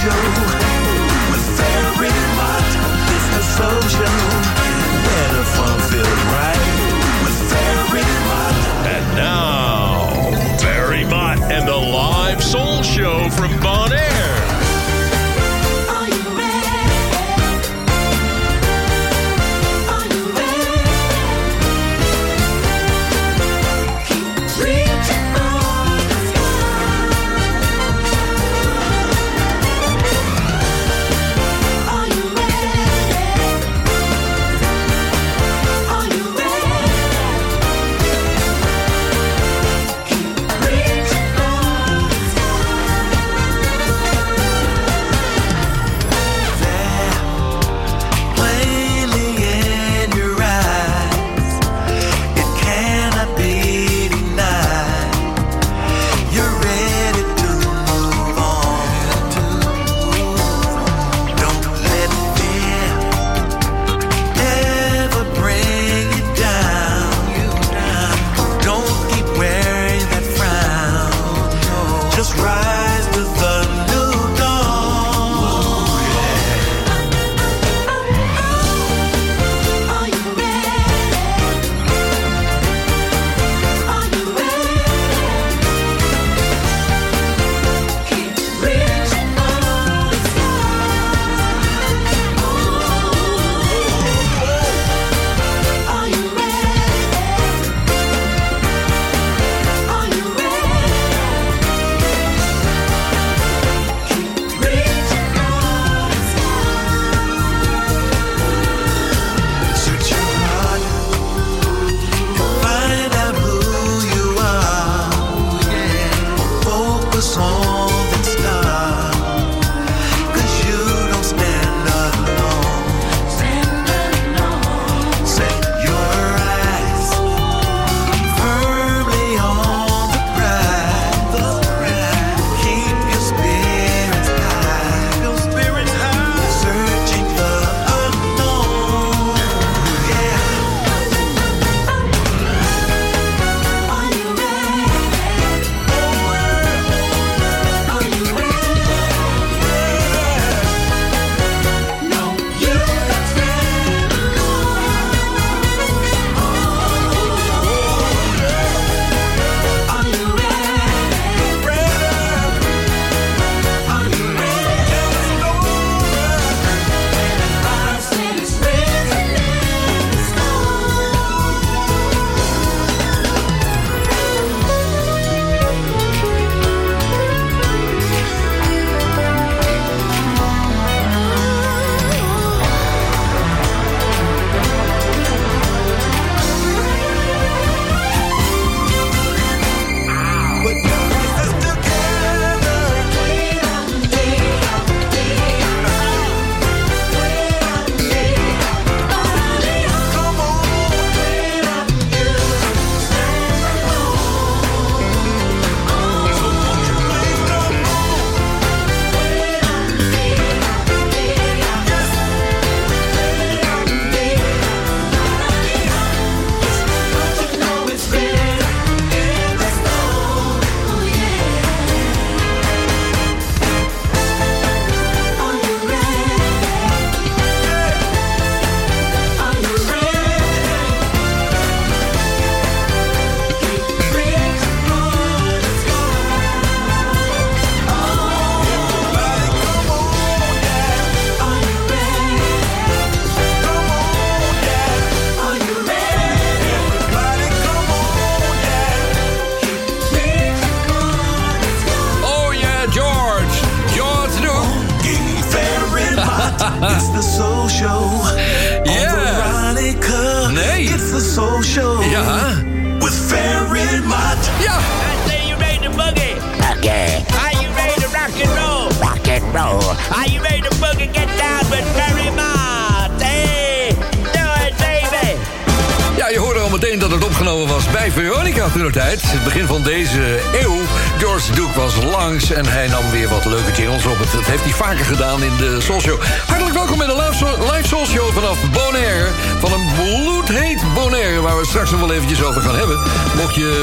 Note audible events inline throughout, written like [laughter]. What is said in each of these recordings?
show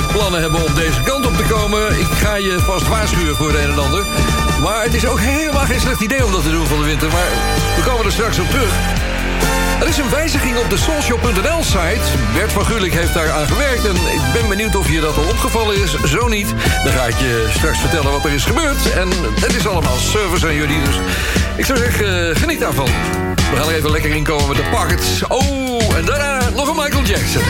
plannen hebben om deze kant op te komen... ik ga je vast waarschuwen voor het een en ander. Maar het is ook helemaal geen slecht idee om dat te doen van de winter. Maar we komen er straks op terug. Er is een wijziging op de soulshow.nl site. Bert van Gulik heeft daar aan gewerkt. En ik ben benieuwd of je dat al opgevallen is. Zo niet, dan ga ik je straks vertellen wat er is gebeurd. En het is allemaal service aan jullie. Dus ik zou zeggen, eh, geniet daarvan. We gaan er even lekker in komen met de pockets. Oh, en daarna nog een Michael Jackson.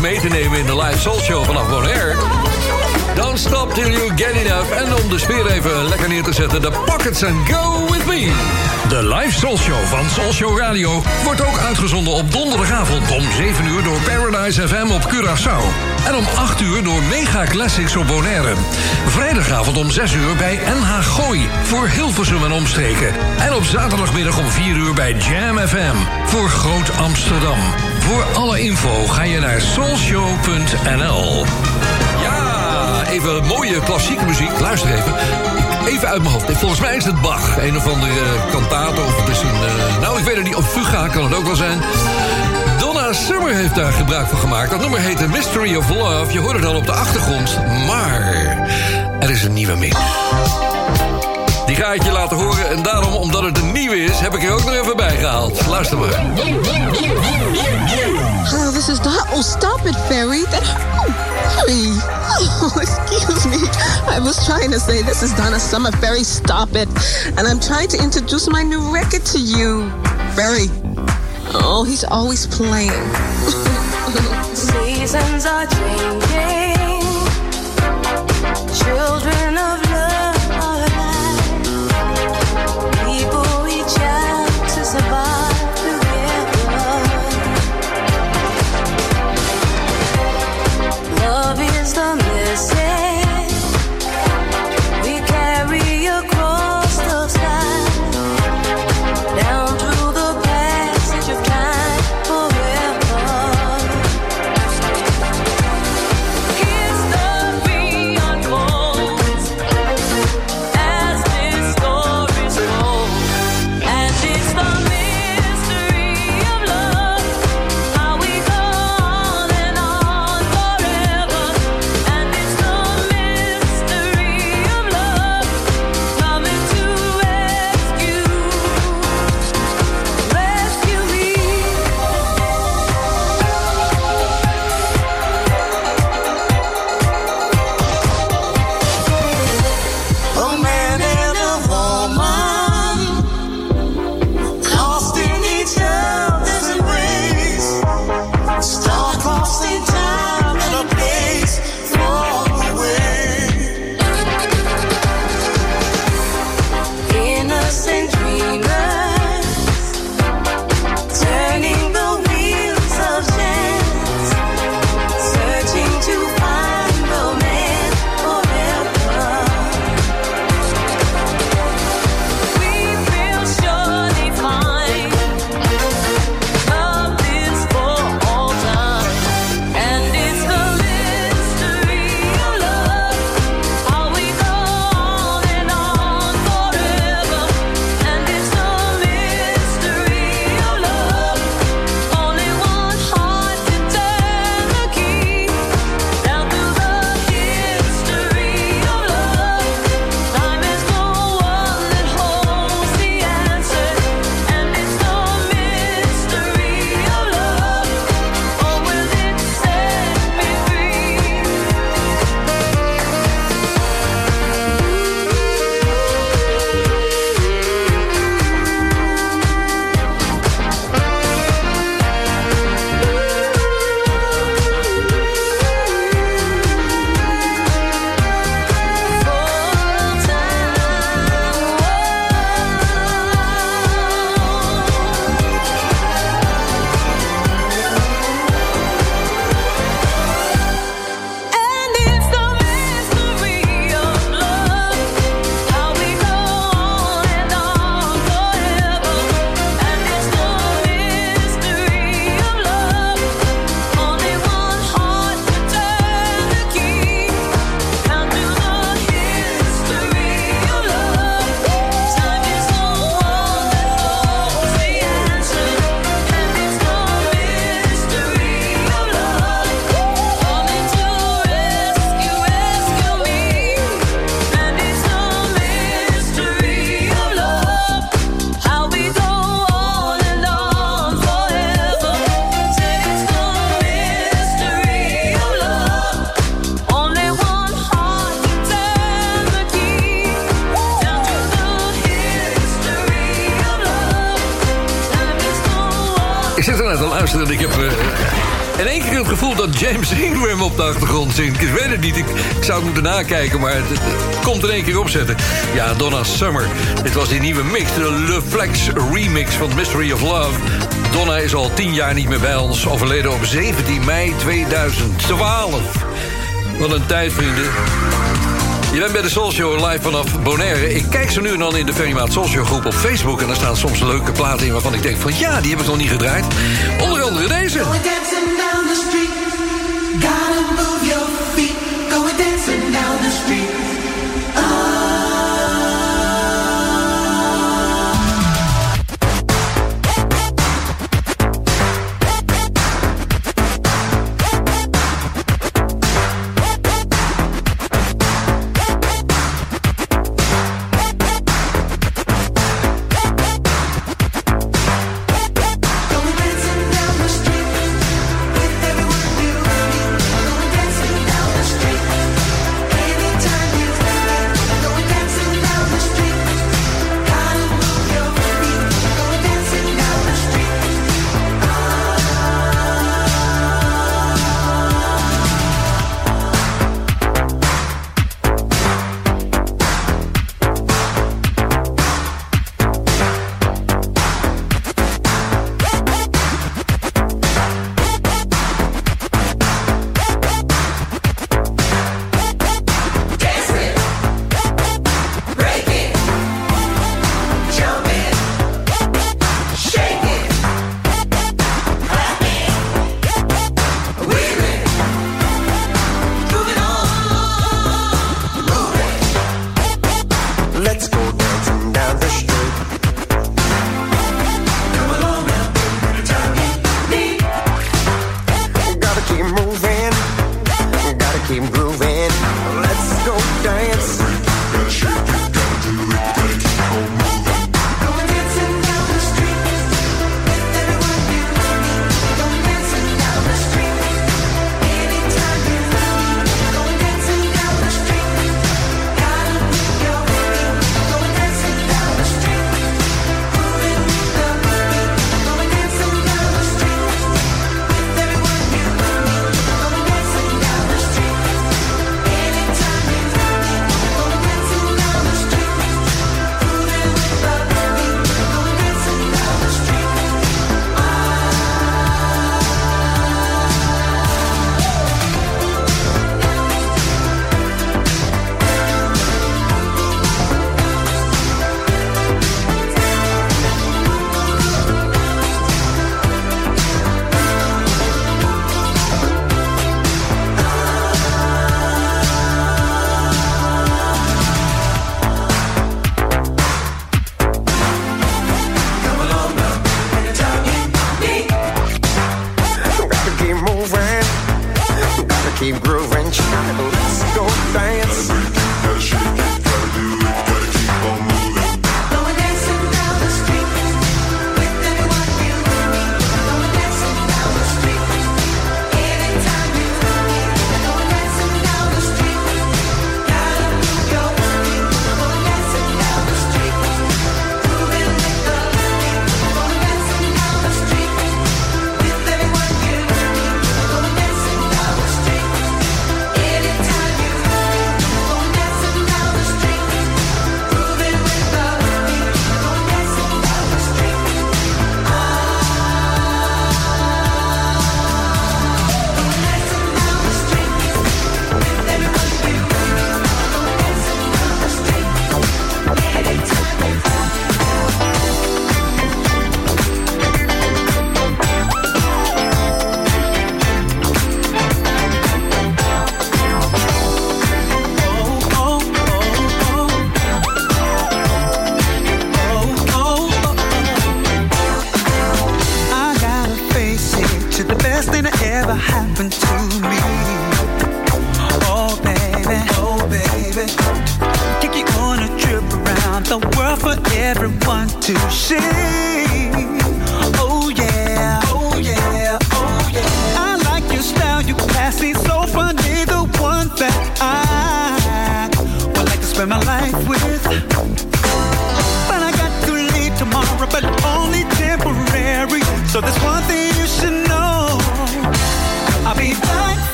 Mee te nemen in de live soul show vanaf Bonaire. Don't stop till you get enough. En om de sfeer even lekker neer te zetten, de Pockets and Go With Me. De live Soul Show van Soul Show Radio wordt ook uitgezonden op donderdagavond om 7 uur door Paradise FM op Curaçao. En om 8 uur door Mega Classics op Bonaire. Vrijdagavond om 6 uur bij NH Gooi voor Hilversum en omstreken. En op zaterdagmiddag om 4 uur bij Jam FM voor Groot Amsterdam. Voor alle info ga je naar soulshow.nl. Ja, even mooie klassieke muziek. Luister even. Even uit mijn hoofd. Volgens mij is het Bach. Een of andere kantato. Of het is een... eh, nou, ik weet het niet. Of Fuga kan het ook wel zijn. Donna Summer heeft daar gebruik van gemaakt. Dat nummer heet The Mystery of Love. Je hoort het al op de achtergrond. Maar er is een nieuwe mix. Die ga ik je laten horen. En daarom, omdat het een nieuwe is, heb ik er ook nog even bij gehaald. Luister maar. Oh, this is not. Oh, stop it, Fairy. That. Oh. Oh, excuse me. I was trying to say this is Donna Summer. Fairy, stop it. And I'm trying to introduce my new record to you. Fairy. Oh, he's always playing. [laughs] Seasons are changing. Children ik moeten nakijken, maar het, komt in één keer opzetten. Ja, Donna Summer. Dit was die nieuwe mix, de Le Flex remix van Mystery of Love. Donna is al tien jaar niet meer bij ons. Overleden op 17 mei 2012. Wat een tijd, vrienden. Je bent bij de social live vanaf Bonaire. Ik kijk ze nu en dan in de Ferrymaat social groep op Facebook... en daar staan soms leuke platen in waarvan ik denk van... ja, die hebben we nog niet gedraaid. Onder andere deze.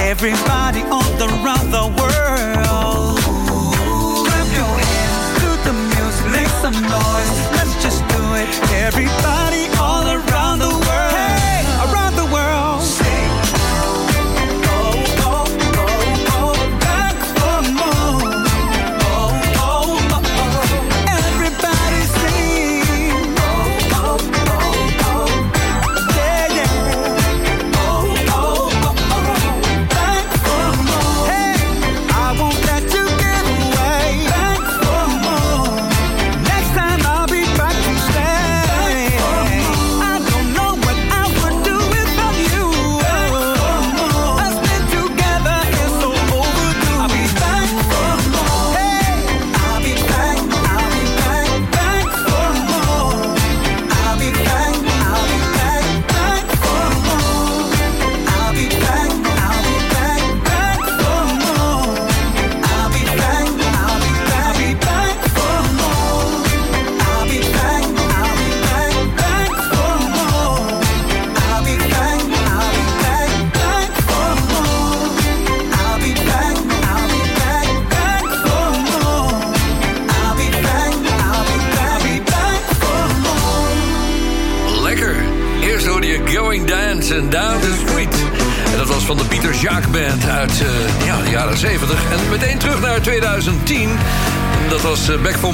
Everybody all around the world.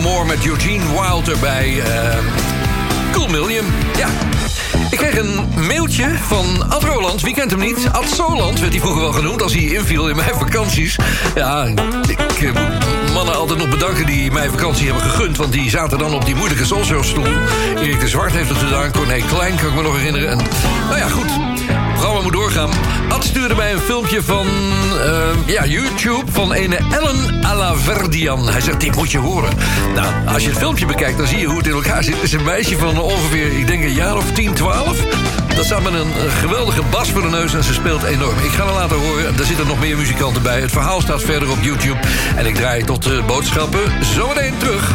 Met Eugene Wilder bij eh, Cool Million. Ja. Ik kreeg een mailtje van Ad Roland. Wie kent hem niet? Ad Soland werd hij vroeger wel genoemd als hij inviel in mijn vakanties. Ja, ik eh, mannen altijd nog bedanken die mij vakantie hebben gegund. Want die zaten dan op die moeilijke Soulshow-stoel. Erik de Zwart heeft het gedaan. Corné Klein kan ik me nog herinneren. En, nou ja, goed. Het programma moet doorgaan. Stuurde mij een filmpje van eh, ja, YouTube van ene Ellen Alaverdian. Hij zegt, dit moet je horen. Nou, als je het filmpje bekijkt, dan zie je hoe het in elkaar zit. Het is een meisje van ongeveer, ik denk een jaar of 10, 12. Dat staat met een, een geweldige bas voor de neus en ze speelt enorm. Ik ga haar laten horen. Er zitten nog meer muzikanten bij. Het verhaal staat verder op YouTube. En ik draai tot de boodschappen zometeen terug.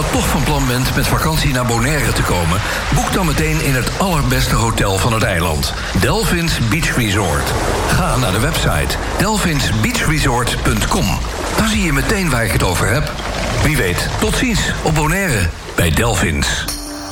Nou toch van plan bent met vakantie naar Bonaire te komen... boek dan meteen in het allerbeste hotel van het eiland. Delphins Beach Resort. Ga naar de website delphinsbeachresort.com. Dan zie je meteen waar ik het over heb. Wie weet, tot ziens op Bonaire bij Delphins.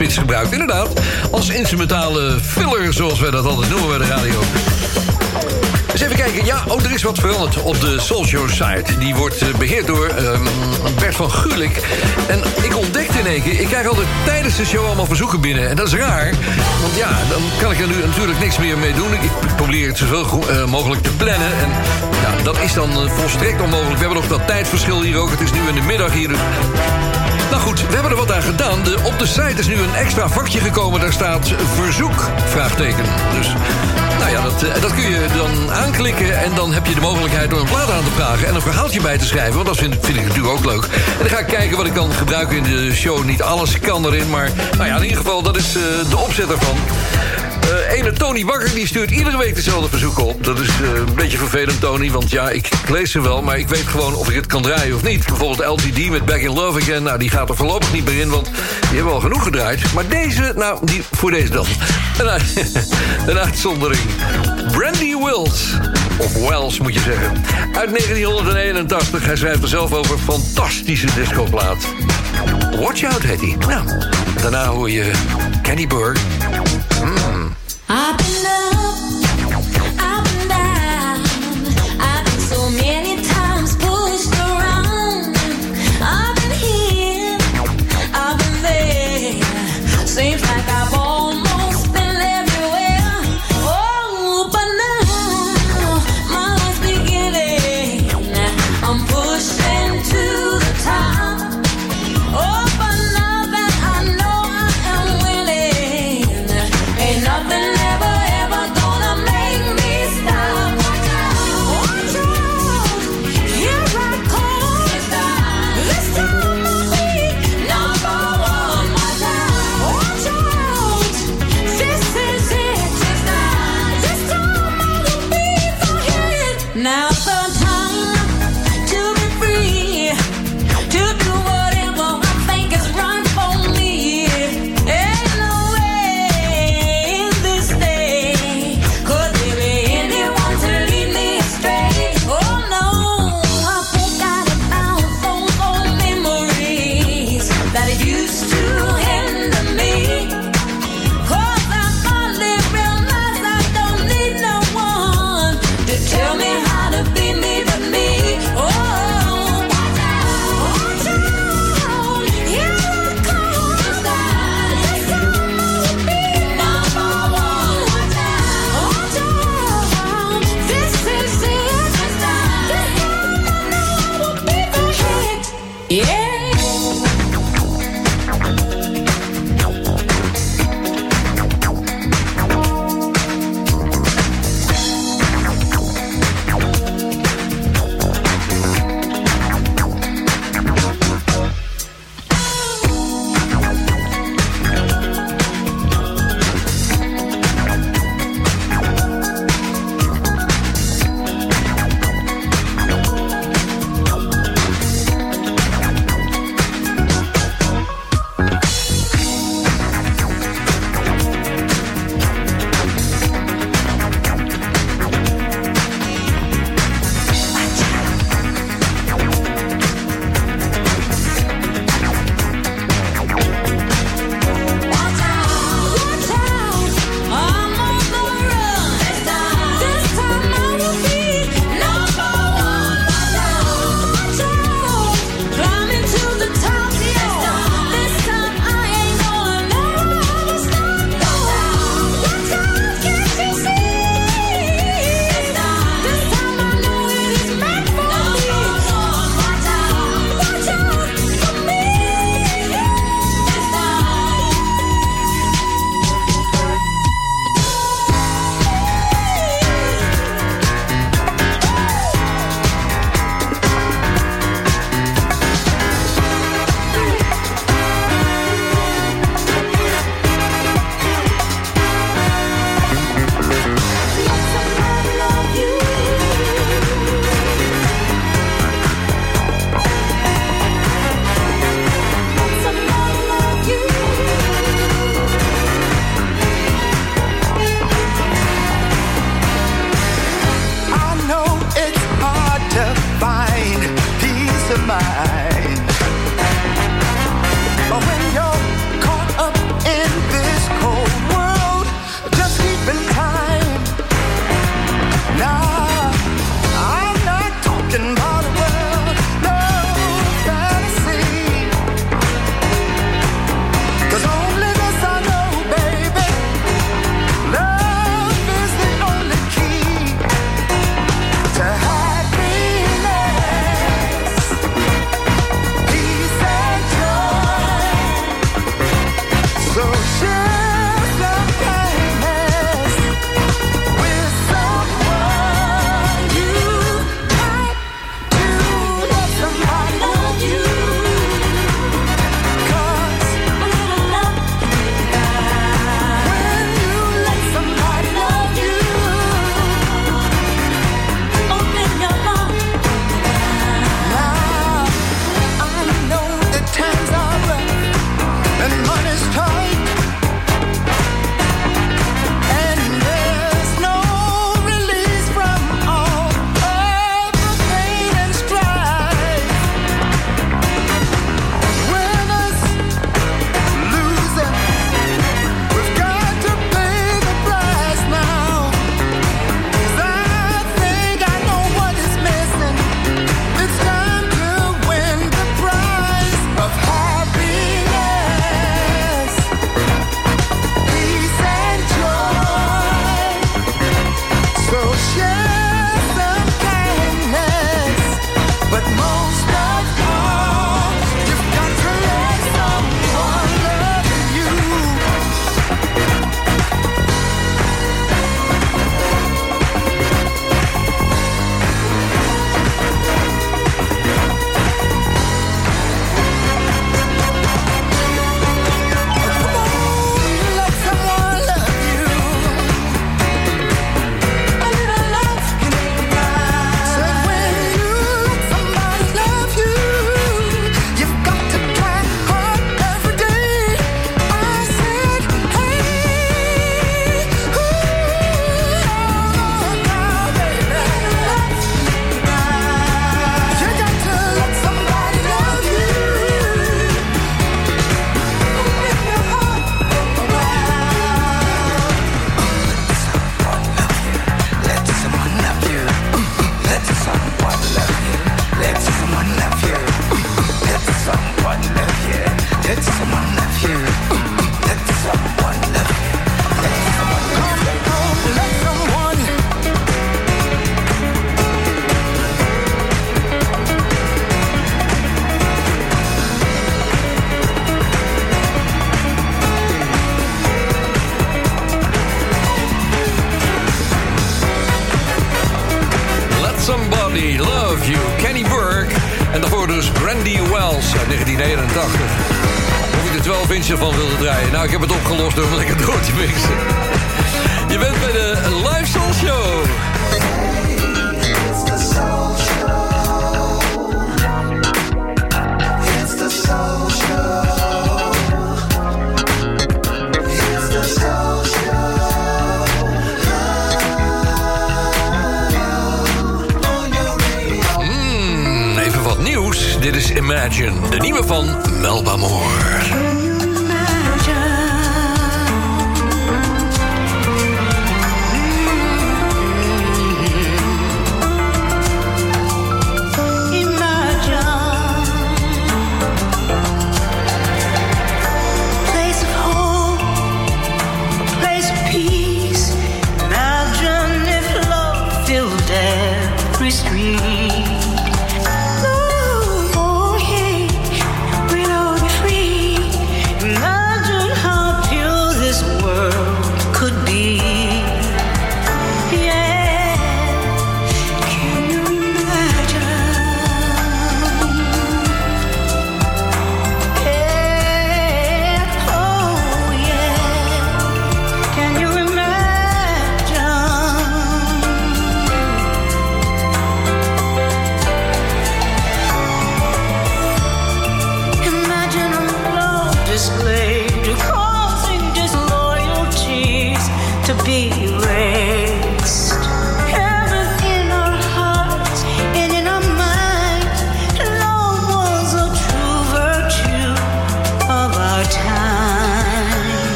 spits gebruikt. Inderdaad, als instrumentale filler, zoals wij dat altijd noemen bij de radio. Eens even kijken. Ja, oh, er is wat veranderd op de Soulshow site. Die wordt eh, beheerd door ehm, Bert van Gulik. En ik ontdekte in één keer... ik krijg altijd tijdens de show allemaal verzoeken binnen. En dat is raar. Want ja, dan kan ik er nu natuurlijk niks meer mee doen. Ik probeer het zoveel eh, mogelijk te plannen. En dat is dan eh, volstrekt onmogelijk. We hebben nog dat tijdverschil hier ook. Het is nu in de middag hier nou goed, we hebben er wat aan gedaan. Op de site is nu een extra vakje gekomen. Daar staat verzoek, vraagteken. Dus, nou ja, dat, eh, dat kun je dan aanklikken... en dan heb je de mogelijkheid om een plaat aan te vragen... en een verhaaltje bij te schrijven, want dat vind, vind ik natuurlijk ook leuk. En dan ga ik kijken wat ik kan gebruiken in de show. Niet alles kan erin, maar nou ja, in ieder geval, dat is eh, de opzet ervan. Ene Tony Bakker die stuurt iedere week dezelfde verzoeken op. Dat is eh, een beetje vervelend, Tony. Want ja, ik, lees ze wel, maar ik weet gewoon of ik het kan draaien of niet. Bijvoorbeeld LTD met Back in Love Again. Nou, die gaat er voorlopig niet meer in, want die hebben al genoeg gedraaid. Maar deze, nou, die, voor deze dan. Een, [laughs] een uitzondering. Brandy Wills. Of Wells, moet je zeggen. Uit 1981. Hij schrijft er zelf over. Fantastische discoplaat. Watch Out heet. Nou, daarna hoor je Kenny Burke.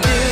to do.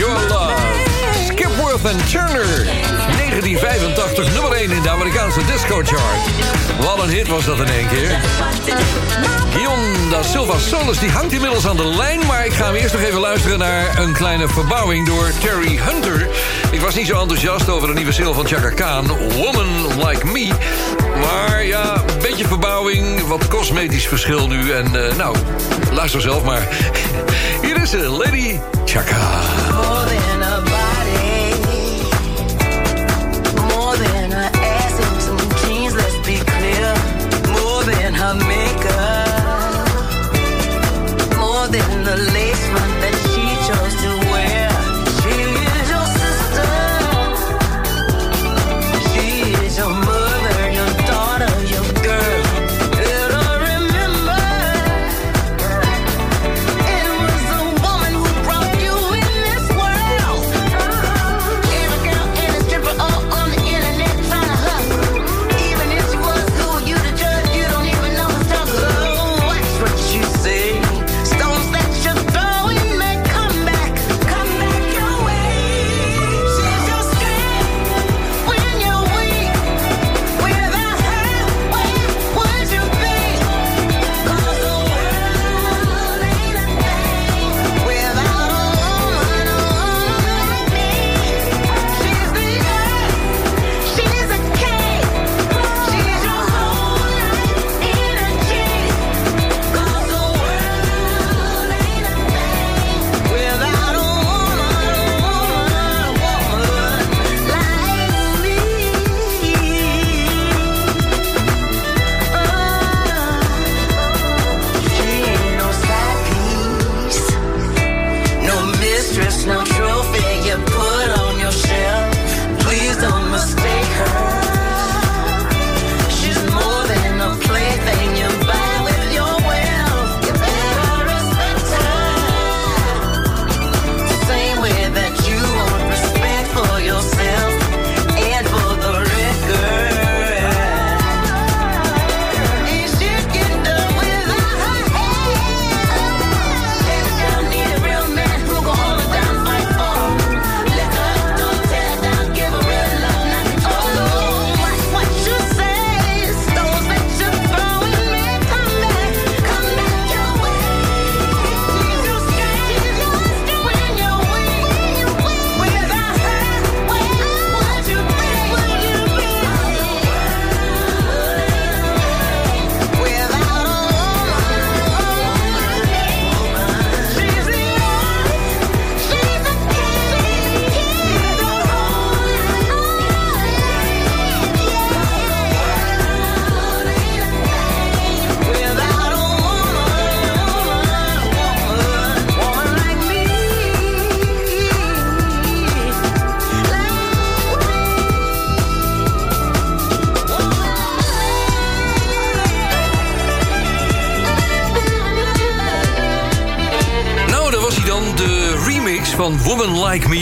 Your Love. Skipworth en Turner. 1985, nummer 1 in de Amerikaanse disco chart. Wat een hit was dat in één keer. Guillaume da Silva Solis die hangt inmiddels aan de lijn... maar ik ga hem eerst nog even luisteren naar een kleine verbouwing door Terry Hunter. Ik was niet zo enthousiast over de nieuwe single van Chaka Khan... Woman Like Me. Maar ja, een beetje verbouwing, wat cosmetisch verschil nu. En eh, nou, luister zelf maar. Hier is ze, Lady Chaka.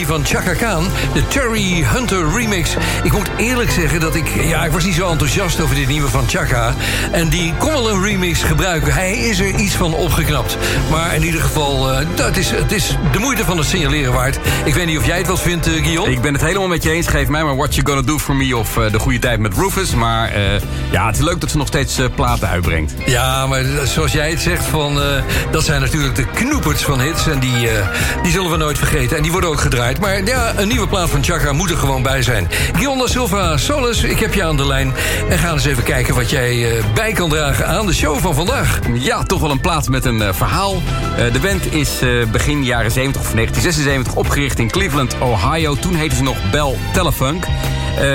Van Chaka Khan. De Terry Hunter remix. Ik moet eerlijk zeggen dat ik... Ja, ik was niet zo enthousiast over dit nieuwe van Chaka. En die kon wel een remix gebruiken. Hij is er iets van opgeknapt. Maar in ieder geval, eh, dat is, het is de moeite van het signaleren waard. Ik weet niet of jij het wat vindt, eh, Guillaume. Ik ben het helemaal met je eens. Geef mij maar What You Gonna Do For Me of eh, De Goede Tijd met Rufus. Maar ja, het is leuk dat ze nog steeds platen uitbrengt. Ja, maar zoals jij het zegt, van, dat zijn natuurlijk de knoepers van hits. En die, die zullen we nooit vergeten. En die worden ook gedraaid. Maar ja, een nieuwe plaat van Chaka moet er gewoon bij zijn. Guillaume da Silva Solis, ik heb je aan de lijn. En gaan eens even kijken wat jij eh, bij kan dragen aan de show van vandaag. Ja, toch wel een plaat met een eh, verhaal. Eh, de band is begin jaren 70 of 1976 opgericht in Cleveland, Ohio. Toen heette ze nog Bell Telefunk.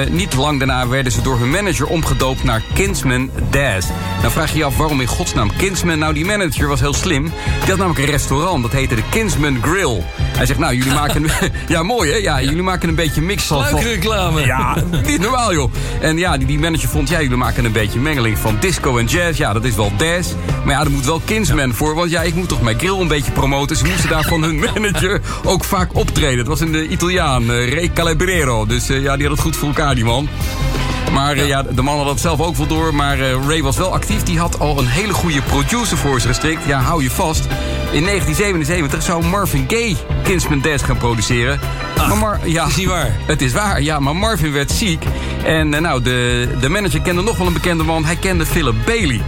Niet lang daarna werden ze door hun manager omgedoopt naar Kinsman Daz. Dan vraag je je af waarom in godsnaam Kinsman? Nou, die manager was heel slim. Die had namelijk een restaurant, dat heette de Kinsman Grill. Hij zegt, nou, jullie maken... [laughs] ja, mooi hè? Ja, jullie maken een beetje mix van... Sluikreclame. Ja, niet normaal joh. En ja, die, die manager vond, ja, jullie maken een beetje mengeling van disco en jazz. Ja, dat is wel jazz. Maar ja, er moet wel Kinsman voor. Want ja, ik moet toch mijn grill een beetje promoten. Ze moesten daar van hun [laughs] manager ook vaak optreden. Het was een eh, Italiaan, eh, Ray Calabrero. Dus eh, ja, die had het goed voor elkaar, die man. Maar eh, ja, de man had het zelf ook wel door. Maar eh, Ray was wel actief. Die had al een hele goede producer voor zich gestikt. Ja, hou je vast. In 1977 zou Marvin Gaye Kinsman Dance gaan produceren. maar Mar ja, is niet waar. Het is waar, ja, maar Marvin werd ziek. En eh, nou, de, de manager kende nog wel een bekende man. Hij kende Philip Bailey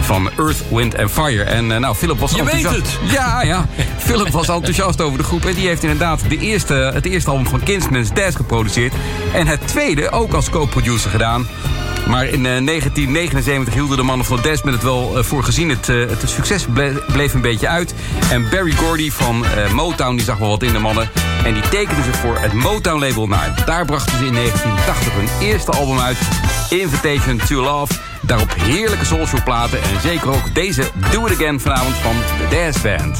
van Earth, Wind and Fire. En eh, nou, Philip was Je weet het. Ja, ja. [laughs] Philip was enthousiast over de groep. En die heeft inderdaad de eerste, het eerste album van Kinsman's Dance geproduceerd. En het tweede ook als co-producer gedaan. Maar in eh, 1979 hielden de mannen van Desmond het wel eh, voor gezien. Het, eh, het succes ble- bleef een beetje uit. En Barry Gordy van eh, Motown die zag wel wat in de mannen. En die tekende zich voor het Motown-label naar. Daar brachten ze in 1980 hun eerste album uit. Invitation to Love. Daarop heerlijke soulshow platen. En zeker ook deze Do It Again vanavond van de Dance Band.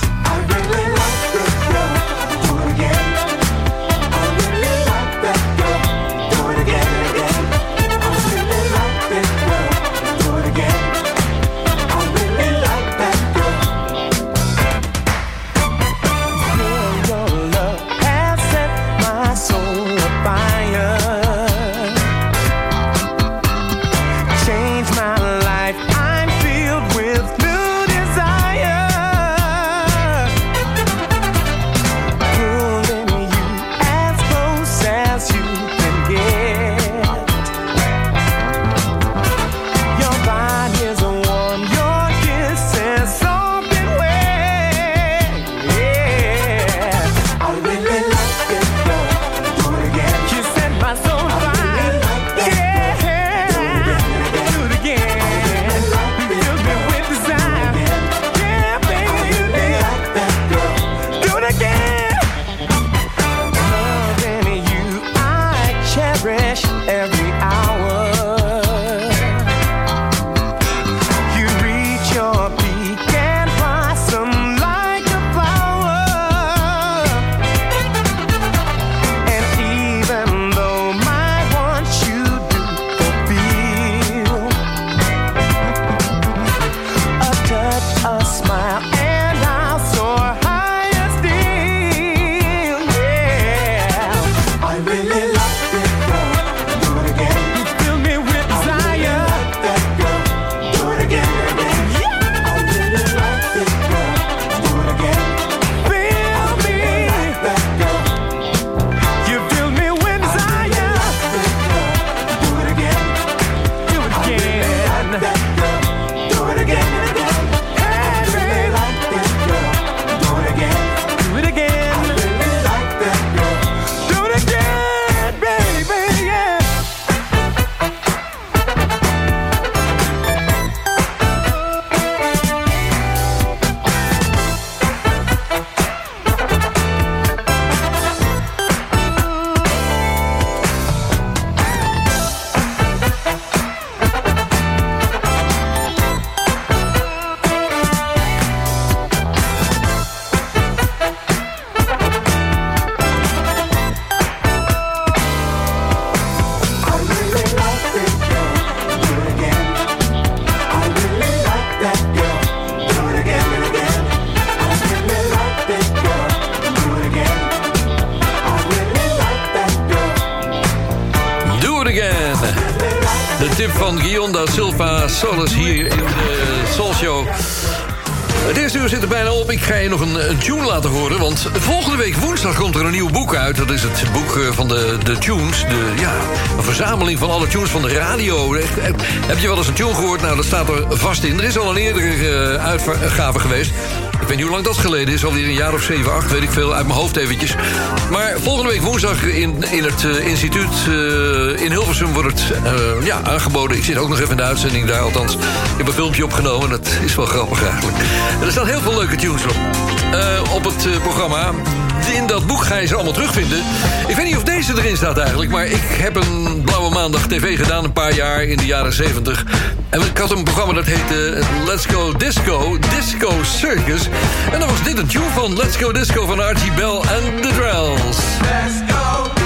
Radio. Heb je wel eens een tune gehoord? Nou, dat staat er vast in. Er is al een eerdere eh, uitgave geweest. Ik weet niet hoe lang dat geleden is. Alweer een jaar of 7, 8, weet ik veel. Uit mijn hoofd eventjes. Maar volgende week woensdag in, in het eh, instituut eh, in Hilversum wordt het ja, aangeboden. Ik zit ook nog even in de uitzending daar. Althans, ik heb een filmpje opgenomen. Dat is wel grappig eigenlijk. En er staan heel veel leuke tunes op. op het programma. In dat boek ga je ze allemaal terugvinden. Ik weet niet of deze erin staat eigenlijk. Maar ik heb een Blauwe Maandag TV gedaan een paar jaar in de jaren 70. En ik had een programma dat heette Let's Go Disco. Disco Circus. En daar was dit een tune van. Let's Go Disco van Archie Bell en The Drells. Let's go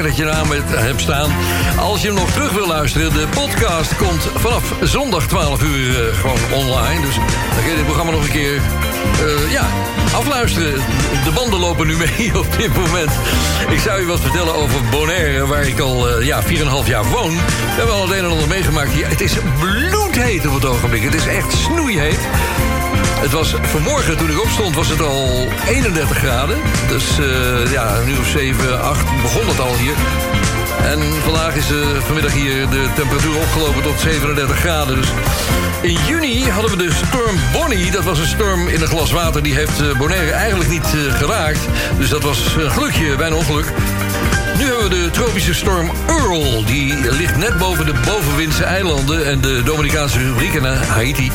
Dat je aan met hebt staan. Als je hem nog terug wil luisteren, de podcast komt vanaf zondag 12 uur eh, gewoon online. Dus dan kun je dit programma nog een keer eh, ja, afluisteren. De banden lopen nu mee [laughs] op dit moment. Ik zou je wat vertellen over Bonaire, waar ik al eh, ja, 4,5 jaar woon. We hebben al het een en ander meegemaakt. Het is bloedheet op het ogenblik. Het is echt snoeiheet. Het was vanmorgen, toen ik opstond, was het al 31 graden. Dus eh, ja, nu of 7, 8 begon het al hier. En vandaag is eh, vanmiddag hier de temperatuur opgelopen tot 37 graden. Dus in juni hadden we de storm Bonnie. Dat was een storm in een glas water. Die heeft eh, Bonaire eigenlijk niet geraakt. Dus dat was een gelukje, bijna ongeluk. Nu hebben we de tropische storm Earl. Die ligt net boven de bovenwindse eilanden... en de Dominicaanse Republiek en eh, Haiti.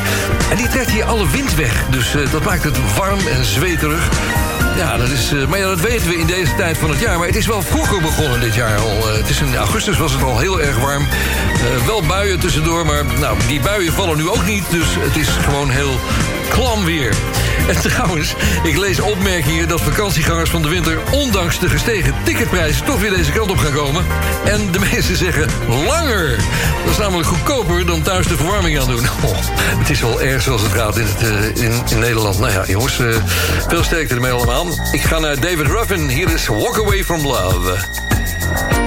En die trekt hier alle wind weg. Dus eh, dat maakt het warm en zweterig. Ja, dat is, eh, maar ja, dat weten we in deze tijd van het jaar. Maar het is wel vroeger begonnen dit jaar al. In augustus was het al heel erg warm. Wel buien tussendoor, maar nou, die buien vallen nu ook niet. Dus het is gewoon heel klam weer. En trouwens, ik lees opmerkingen dat vakantiegangers van de winter... ondanks de gestegen ticketprijzen toch weer deze kant op gaan komen. En de meesten zeggen langer. Dat is namelijk goedkoper dan thuis de verwarming aan doen. Oh, het is wel erg zoals het gaat in, het, eh, in, in Nederland. Nou ja, jongens, eh, veel sterkte ermee allemaal. Ik ga naar David Ruffin. Hier is Walk Away From Love.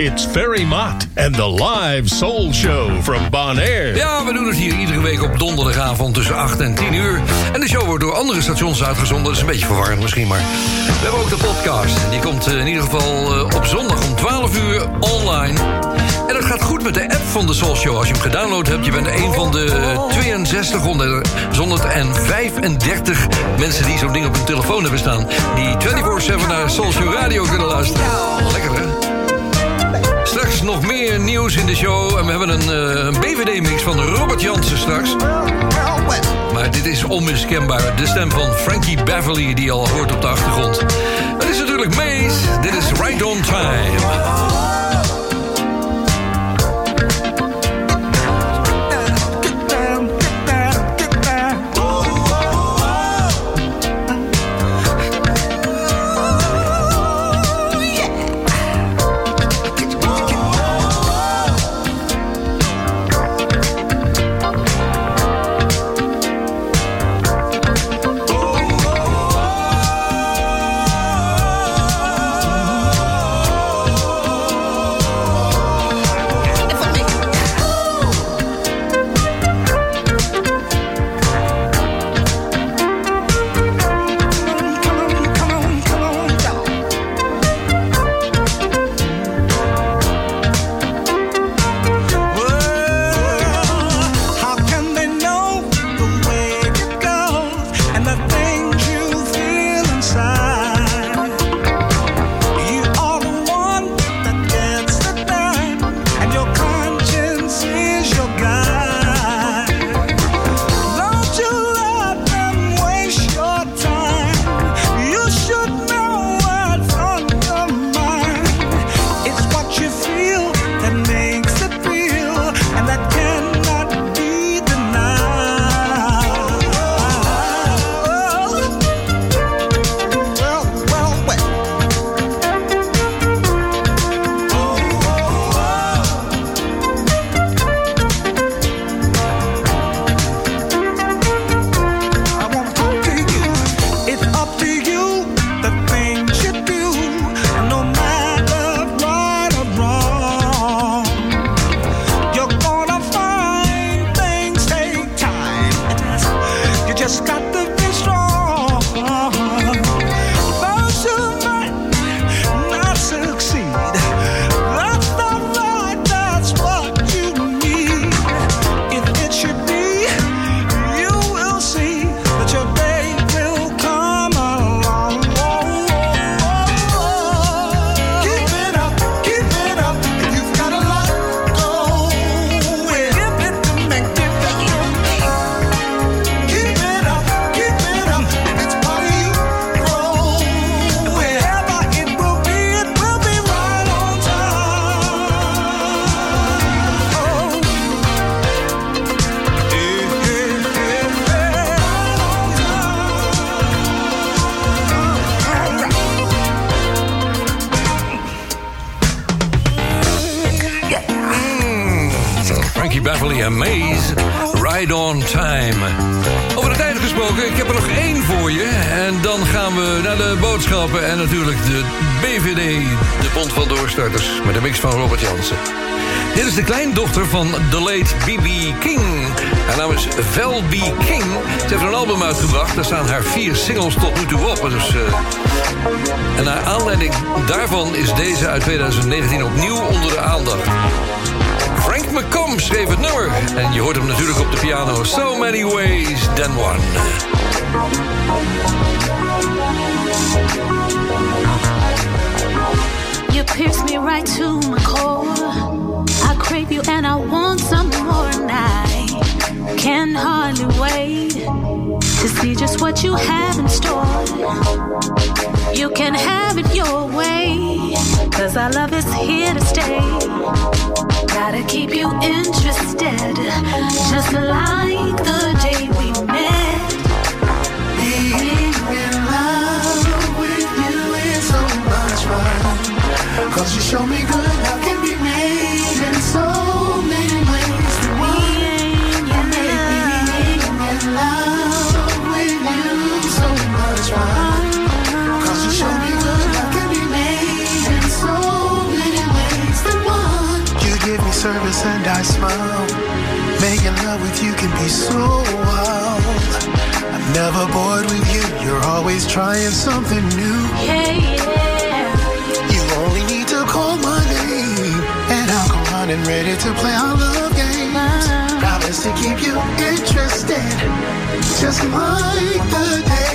It's Ferry Mott and the Live Soul Show from Bonaire. Ja, we doen het hier iedere week op donderdagavond tussen 8 en 10 uur. En de show wordt door andere stations uitgezonden. Dat is een beetje verwarrend misschien, maar... We hebben ook de podcast. Die komt eh, in ieder geval eh, op zondag om 12 uur online. En het gaat goed met de app van de Soul Show. Als je hem gedownload hebt, je bent een van de eh, 6235 mensen die zo'n ding op hun telefoon hebben staan. Die 24-7 naar Soul Show Radio kunnen luisteren. Lekker hè? Straks nog meer nieuws in de show. En we hebben een, eh, BVD-mix van Robert Jansen straks. Maar dit is onmiskenbaar. De stem van Frankie Beverly die al hoort op de achtergrond. Het is natuurlijk Maze. Dit is Right on Time. To see just what you have in store. You can have it your way. Cause our love is here to stay. Gotta keep you interested. Just like the day we met. Being in love with you is so much fun. Cause you show me good service and I smile. Making love with you can be so wild. I'm never bored with you. You're always trying something new. Yeah, yeah. You only need to call my name, and I'll come running ready to play our love games. Promise to keep you interested, just like the day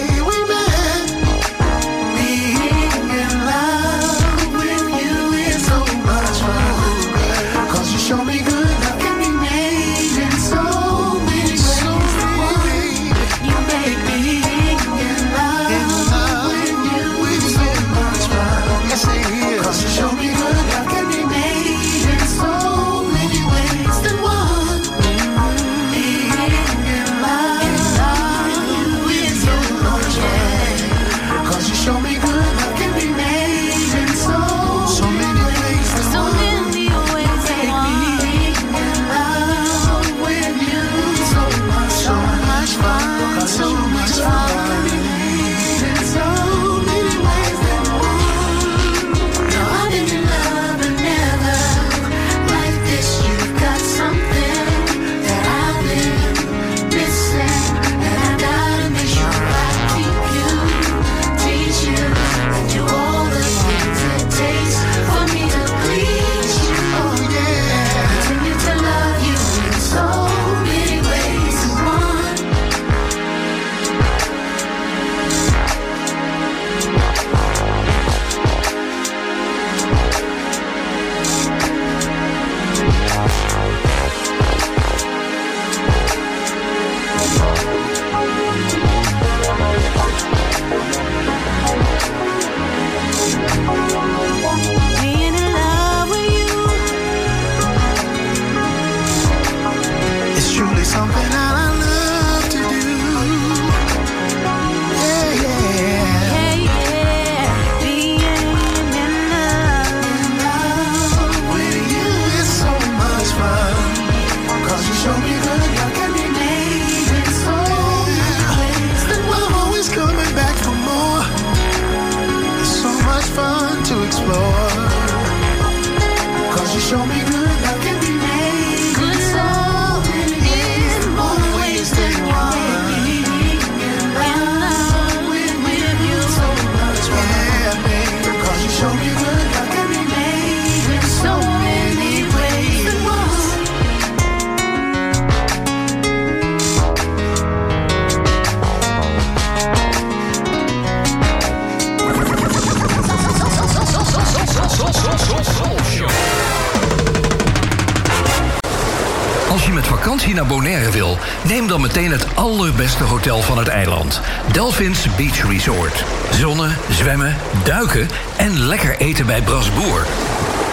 meteen het allerbeste hotel van het eiland. Delphins Beach Resort. Zonnen, zwemmen, duiken en lekker eten bij Brasboer.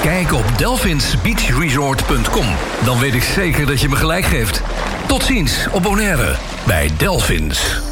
Kijk op delphinsbeachresort.com. Dan weet ik zeker dat je me gelijk geeft. Tot ziens op Bonaire bij Delphins.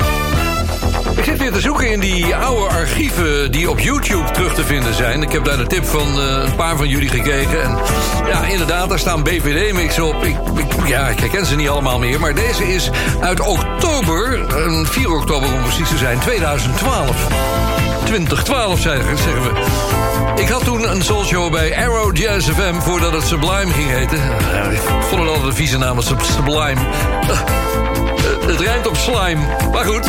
Ik zit weer te zoeken in die oude archieven die op YouTube terug te vinden zijn. Ik heb daar de tip van eh, een paar van jullie gekeken. En ja, inderdaad, daar staan BVD-mix op. Ik, ik- ja, ik herken ze niet allemaal meer. Maar deze is uit oktober, eh, 4 oktober om precies te zijn, 2012. 2012 zeggen zeggen we. Ik had toen een soulshow bij Arrow Jazz FM voordat het Sublime ging heten. Eh, Ik vond het altijd een vieze naam, Sub- Sublime. Eh, Het rijmt op slime. Maar goed,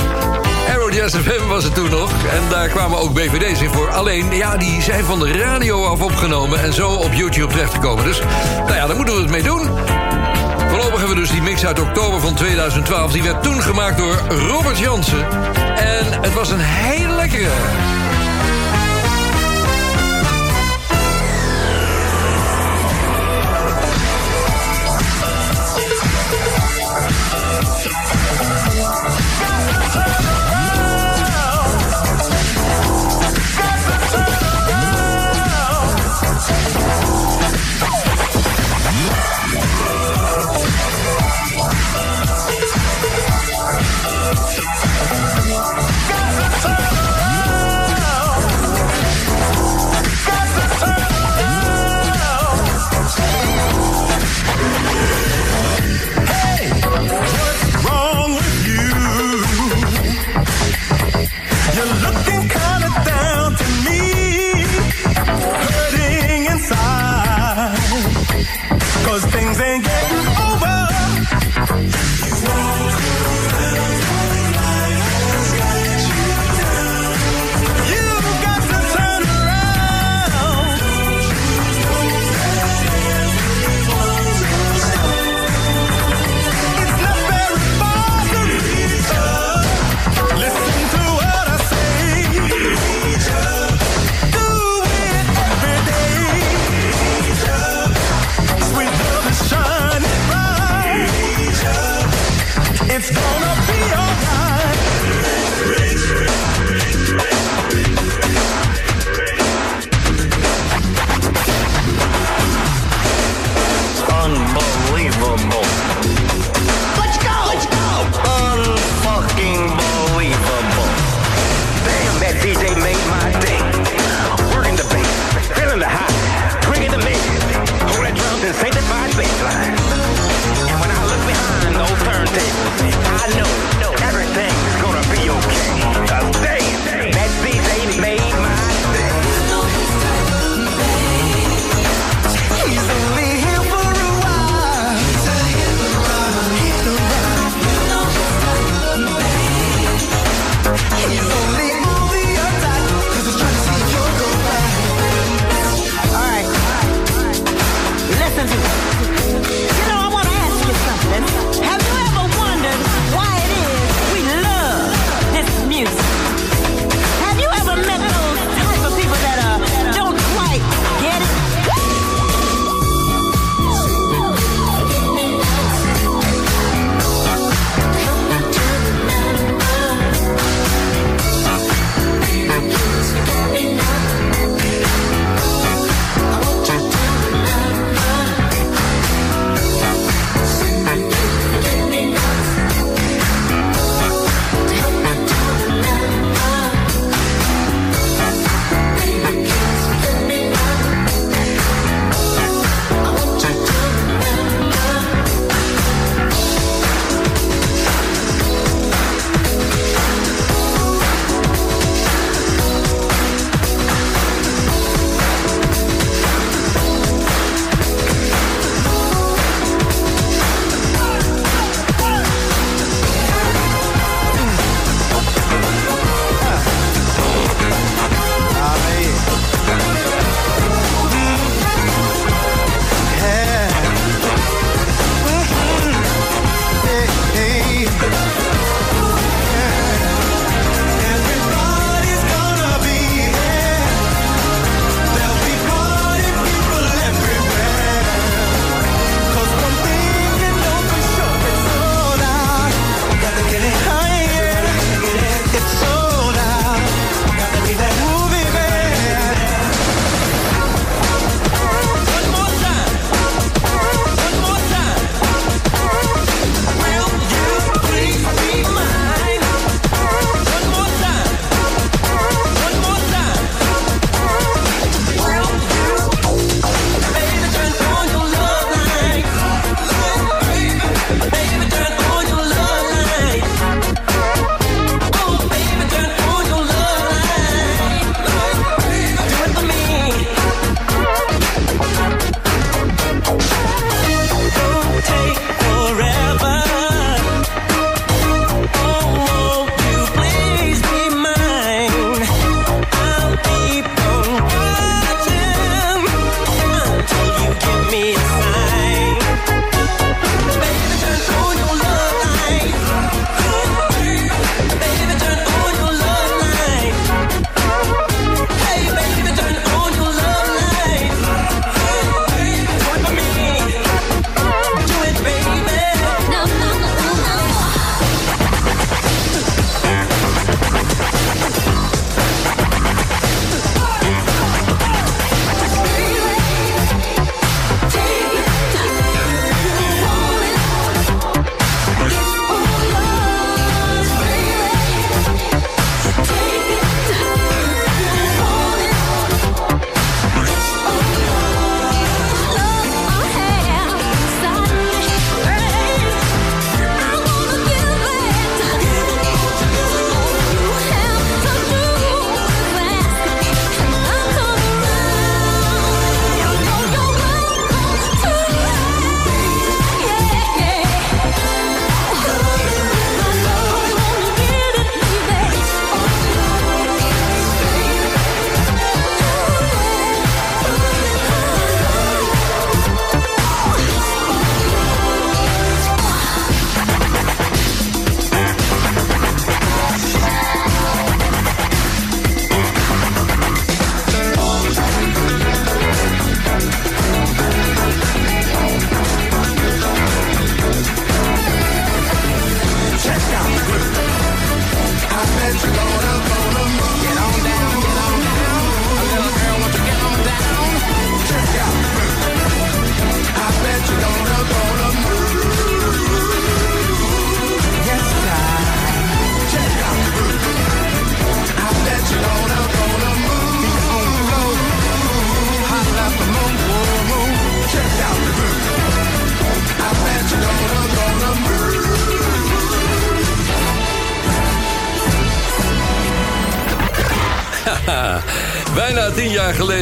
Arrow Jazz FM was het toen nog. En daar kwamen ook BVD's in voor. Alleen, ja, die zijn van de radio af opgenomen... en zo op YouTube terechtgekomen. Dus, nou ja, daar moeten we het mee doen. Voorlopig hebben we dus die mix uit oktober van 2012. Die werd toen gemaakt door Robert Jansen. En het was een hele lekkere.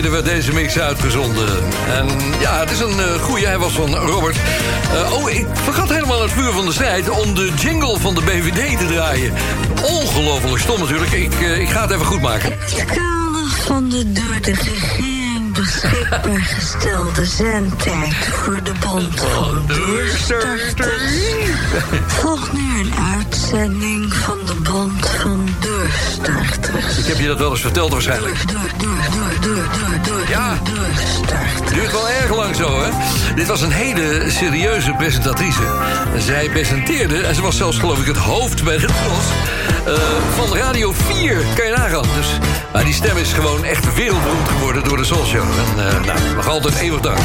Geleden werd deze mix uitgezonden. En ja, het is een eh goeie. Hij was van Robert. Eh, oh, ik vergat helemaal het vuur van de strijd... om de jingle van de BVD te draaien. Ongelooflijk stom natuurlijk. Ik, eh, ik ga het even goed maken. kader van de door de regering beschikbaar gestelde zendtijd voor de Bond van Doorstarters volgt nu een uitzending de Bond van Doorstarters. Ik heb je dat wel eens verteld waarschijnlijk. Ja, duurt wel erg lang zo, hè? Dit was een hele serieuze presentatrice. Zij presenteerde, en ze was zelfs geloof ik het hoofd bij de tros... eh, van Radio 4, kan je nagaan. Dus, maar die stem is gewoon echt wereldberoemd geworden door de Soul Show. En eh, nou, nog altijd eeuwig dank.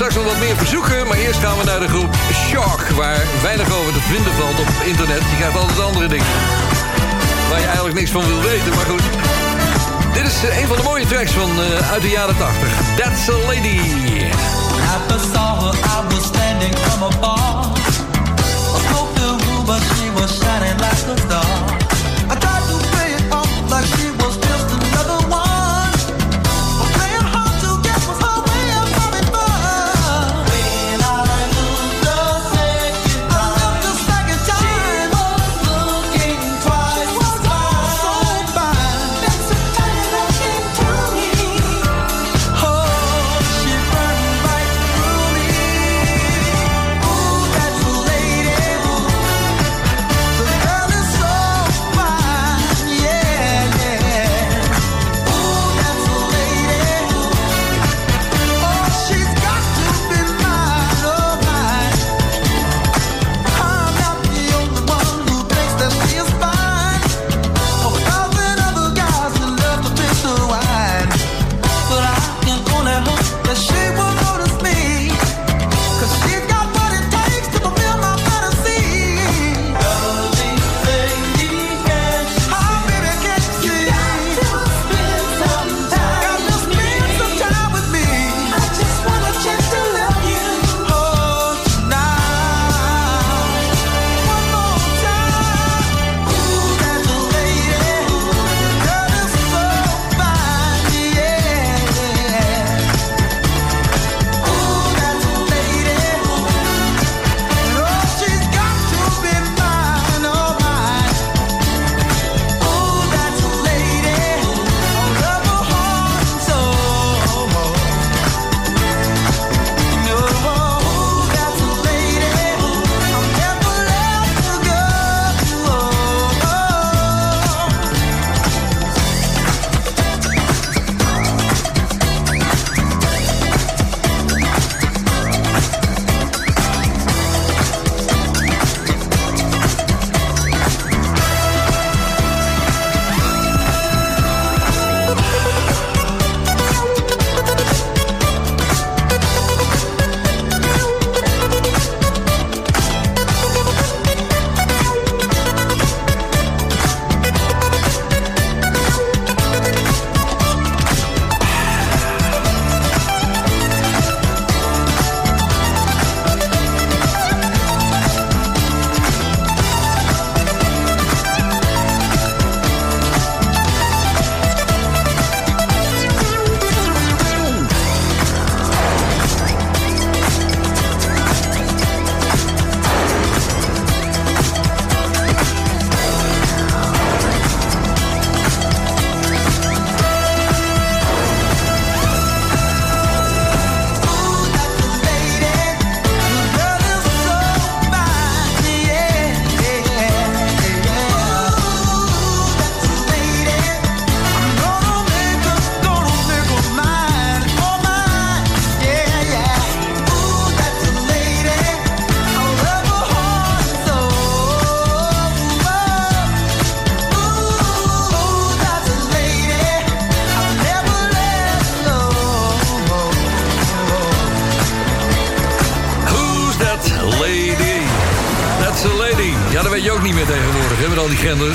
Straks nog wat meer verzoeken, maar eerst gaan we naar de groep Shock... waar weinig over te vinden valt op internet. Je krijgt altijd andere dingen waar je eigenlijk niks van wil weten, maar goed. Dit is eh, een van de mooie tracks van eh, uit de jaren 80. That's a Lady. I was standing a.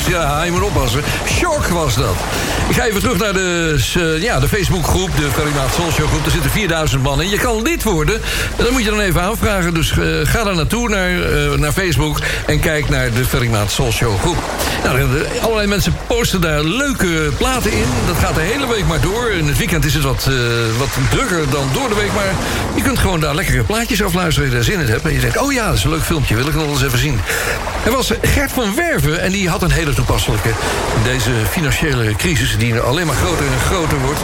Ja, je moet oppassen. Shock was dat. Ik ga even terug naar de, eh, ja, de Facebookgroep, de Ferry Maat Soul Show groep. Er zitten 4000 man in. Je kan lid worden. En dat moet je dan even aanvragen. Dus eh, ga daar naartoe, naar, eh, naar Facebook... en kijk naar de Ferry Maat Soul Show groep. Nou, allerlei mensen posten daar leuke platen in. Dat gaat de hele week maar door. In het weekend is het wat, wat drukker dan door de week. Maar je kunt gewoon daar lekkere plaatjes afluisteren... als je daar zin in hebt. En je denkt, oh ja, dat is een leuk filmpje. Wil ik nog eens even zien. Er was Gert van Werven en die had een hele toepasselijke... in deze financiële crisis die alleen maar groter en groter wordt.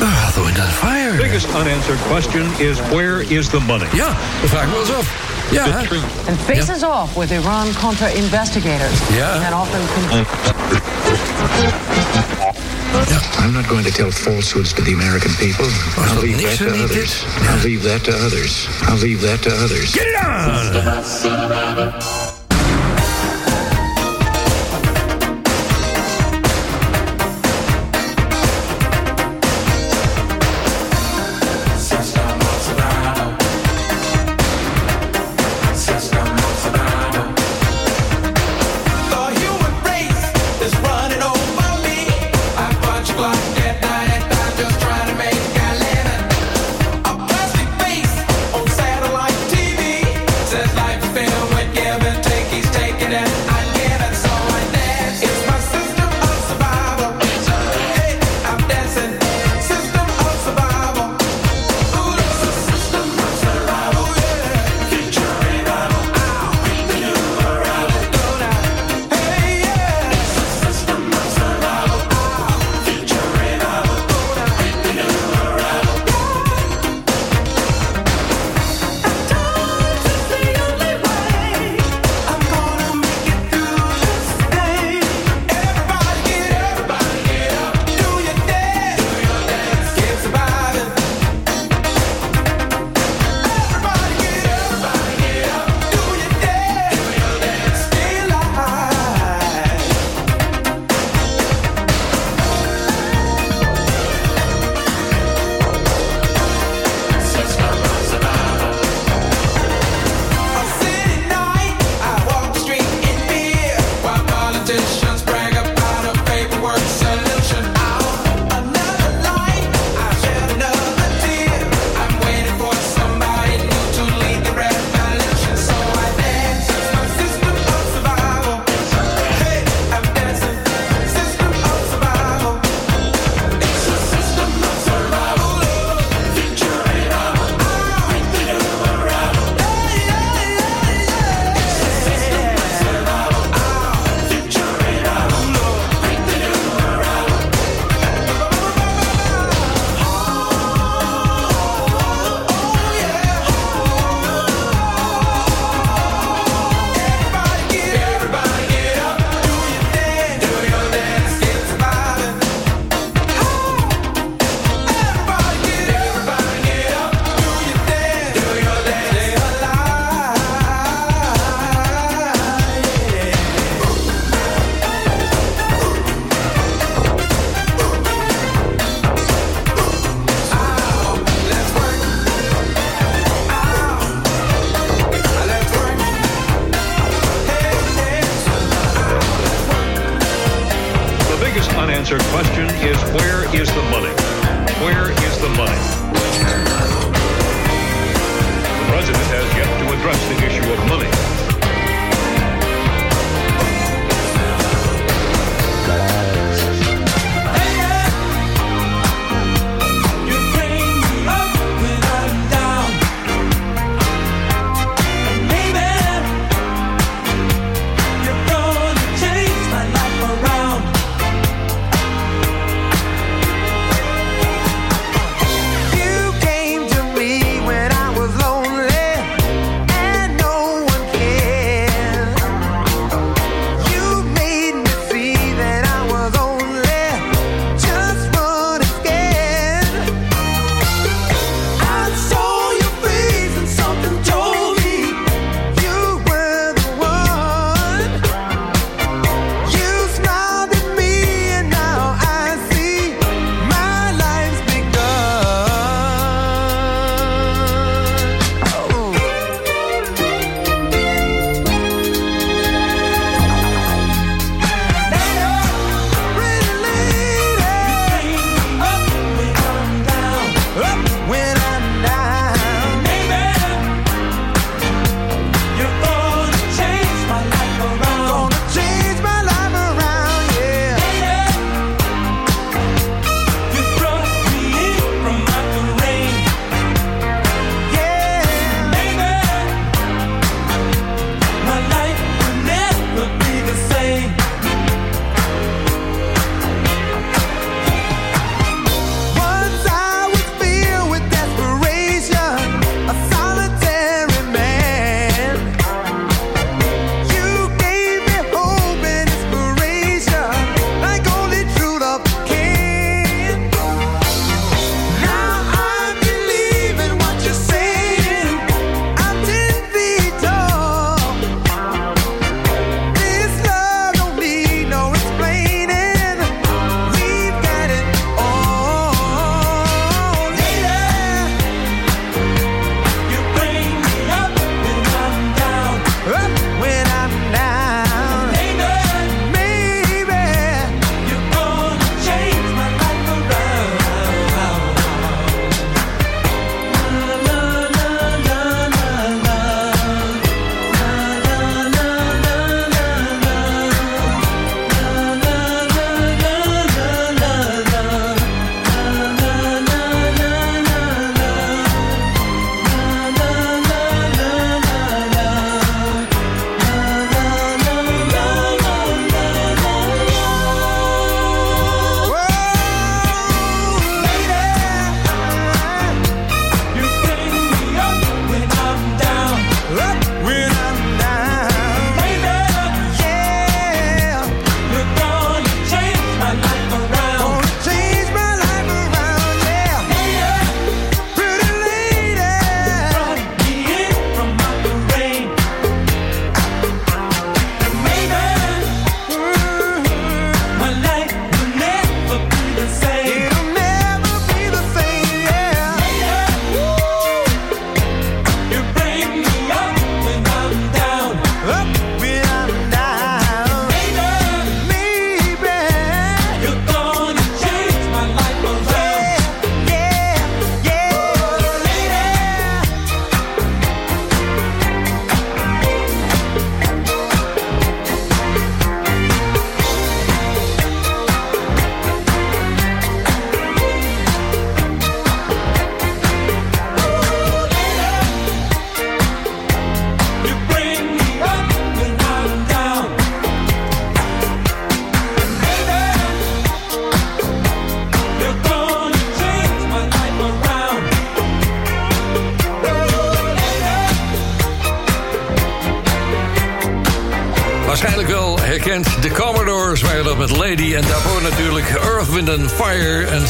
Ah, the Wind and Fire. Biggest unanswered question is where is the money? Ja, dat vraag ik me wel eens af. Ja, and faces off with Iran Contra investigators. Yeah. And often. I'm not going to tell falsehoods to the American people. I'll leave that to others. I'll leave that to others. I'll leave that to others. Get it on!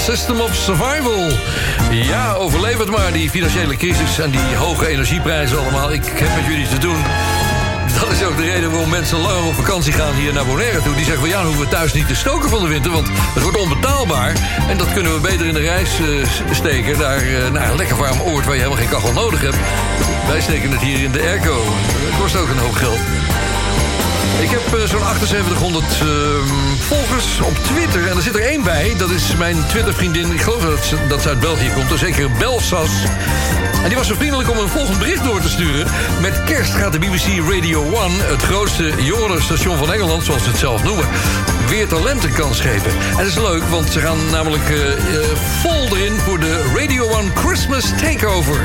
System of Survival. Ja, overleef het maar, die financiële crisis en die hoge energieprijzen allemaal. Ik heb met jullie te doen. Dat is ook de reden waarom mensen langer op vakantie gaan hier naar Bonaire toe. Die zeggen van ja, dan hoeven we thuis niet te stoken van de winter, want het wordt onbetaalbaar. En dat kunnen we beter in de reis eh, steken naar, eh, naar een lekker warm oord waar je helemaal geen kachel nodig hebt. Wij steken het hier in de airco. Dat kost ook een hoop geld. Ik heb eh, zo'n 7800 ehm, volgers op Twitter. En er zit er één bij. Dat is mijn Twitter-vriendin. Ik geloof dat ze, dat uit België komt. Dus zeker Belsas. En die was zo vriendelijk om een volgend bericht door te sturen. Met kerst gaat de BBC Radio 1, het grootste jongerenstation van Engeland, zoals ze het zelf noemen, weer talenten kans geven. En dat is leuk, want ze gaan namelijk eh, vol erin voor de Radio 1 Christmas Takeover.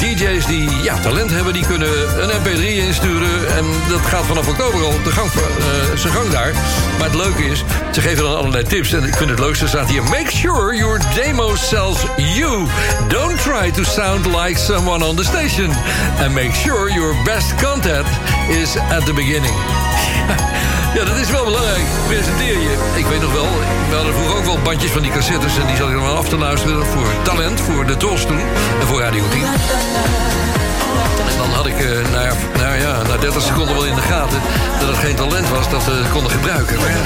DJ's die ja, talent hebben, die kunnen een mp3 insturen. En dat gaat vanaf oktober al de gang, eh, zijn gang daar. Maar het leuke is, ze geven dan allerlei tips. En ik vind het leukste staat hier... Make sure your demo sells you. Don't try to sound like someone on the station. And make sure your best content is at the beginning. [laughs] Ja, dat is wel belangrijk. Presenteer je. Ik weet nog wel, we hadden vroeger ook wel bandjes van die cassettes... en die zat ik dan wel af te luisteren voor talent, voor de Tros toen... en voor Radio 10. En dan had ik eh na, nou ja, na 30 seconden wel in de gaten... dat het geen talent was dat we konden gebruiken. Maar ja,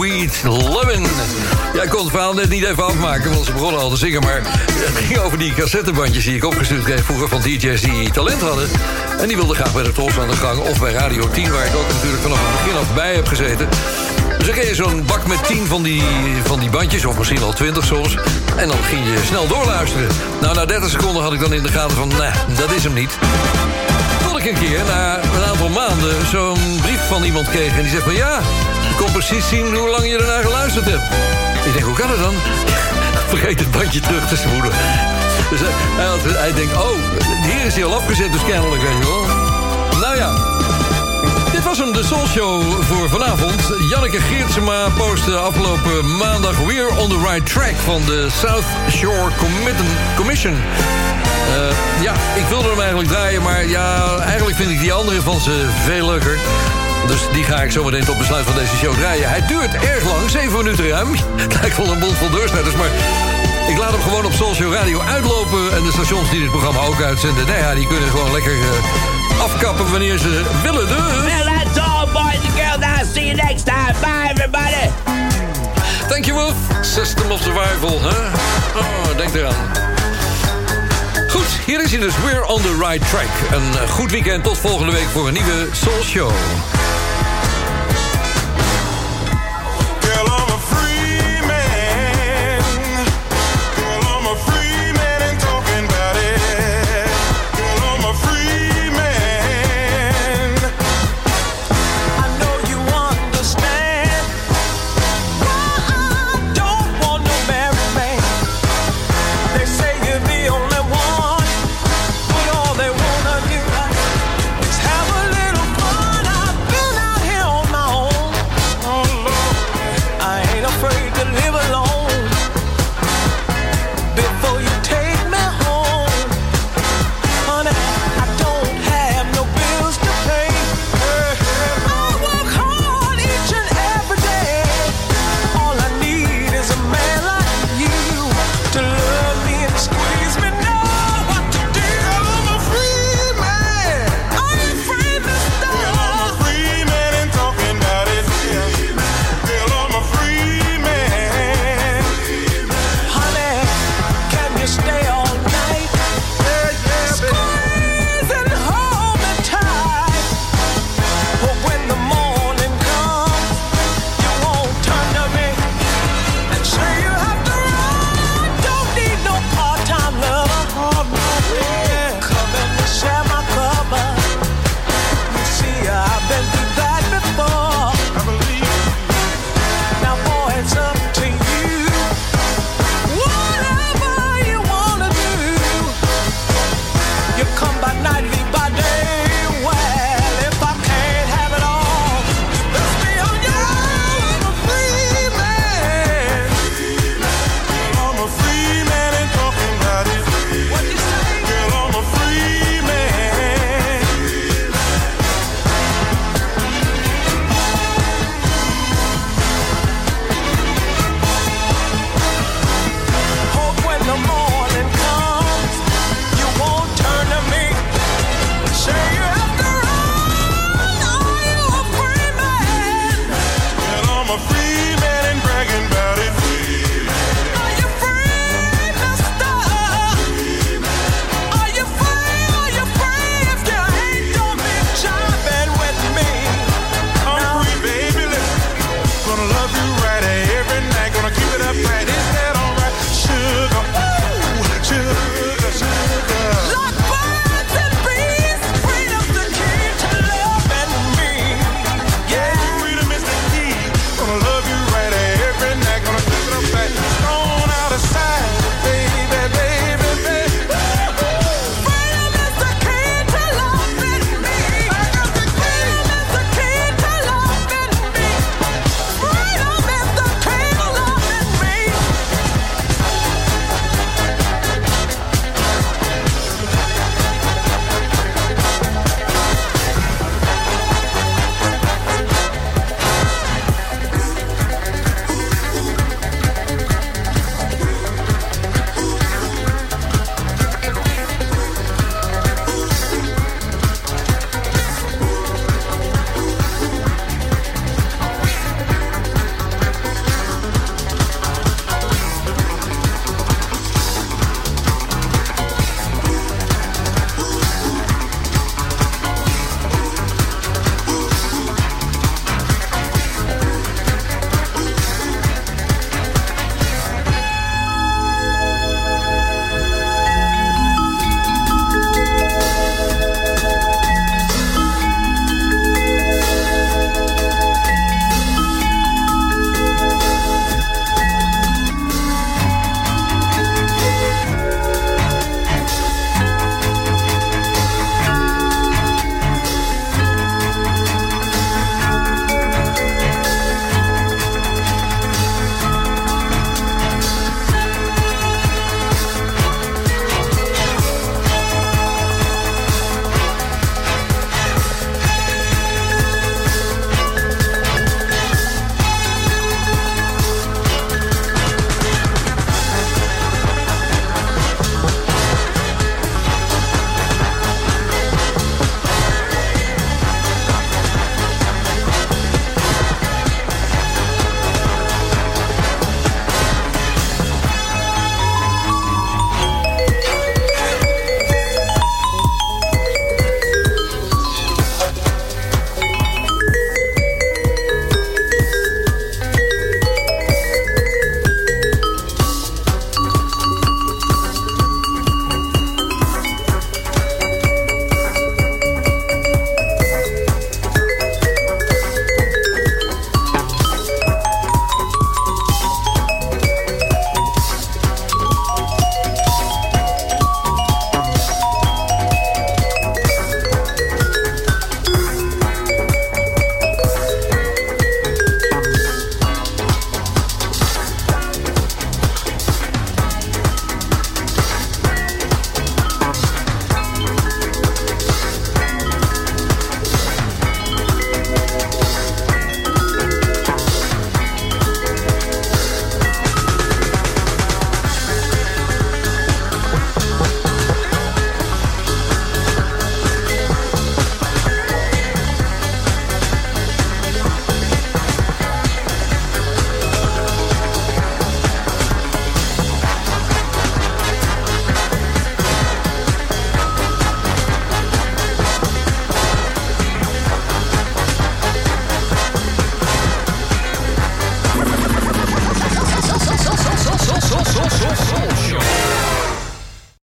Sweet. Ja, ik kon het verhaal net niet even afmaken, want ze begonnen al te zingen. Maar het ging over die cassettebandjes die ik opgestuurd kreeg vroeger van DJ's die talent hadden. En die wilden graag bij de Tros aan de gang of bij Radio 10, waar ik ook natuurlijk vanaf het begin af bij heb gezeten. Dus dan kreeg je zo'n bak met 10 van die, van die bandjes, of misschien wel 20 soms. En dan ging je snel doorluisteren. Nou, na 30 seconden had ik dan in de gaten van, nee, dat is hem niet. Ik een keer, na een aantal maanden... zo'n brief van iemand kreeg en die zegt van... ja, ik kon precies zien hoe lang je ernaar geluisterd hebt. Ik denk, hoe kan het dan? [laughs] Vergeet het bandje terug te spoelen. Dus hij, hij, denkt, oh, hier is hij al afgezet, dus kennelijk, weet je wel. Nou ja, dit was hem, de Soul Show voor vanavond. Janneke Geertsema postte afgelopen maandag... We're on the right track van de South Shore Commission. Eh, ja, ik wilde hem eigenlijk draaien, maar ja, eigenlijk vind ik die andere van ze veel leuker. Dus die ga ik zo meteen tot besluit van deze show draaien. Hij duurt erg lang, 7 minuten ruim. [laughs] Het lijkt wel een bond vol deurspetters, maar... Ik laat hem gewoon op Soulshow Radio uitlopen. En de stations die dit programma ook uitzenden... nou ja, die kunnen gewoon lekker eh, afkappen wanneer ze willen. Dus... Well, that's all, boys and girls. Now, see you next time. Bye, everybody. Thank you, Wolf. System of Survival, hè? Oh, denk eraan. Goed, hier is hij dus. We're on the right track. Een eh, goed weekend. Tot volgende week voor een nieuwe Soul Show.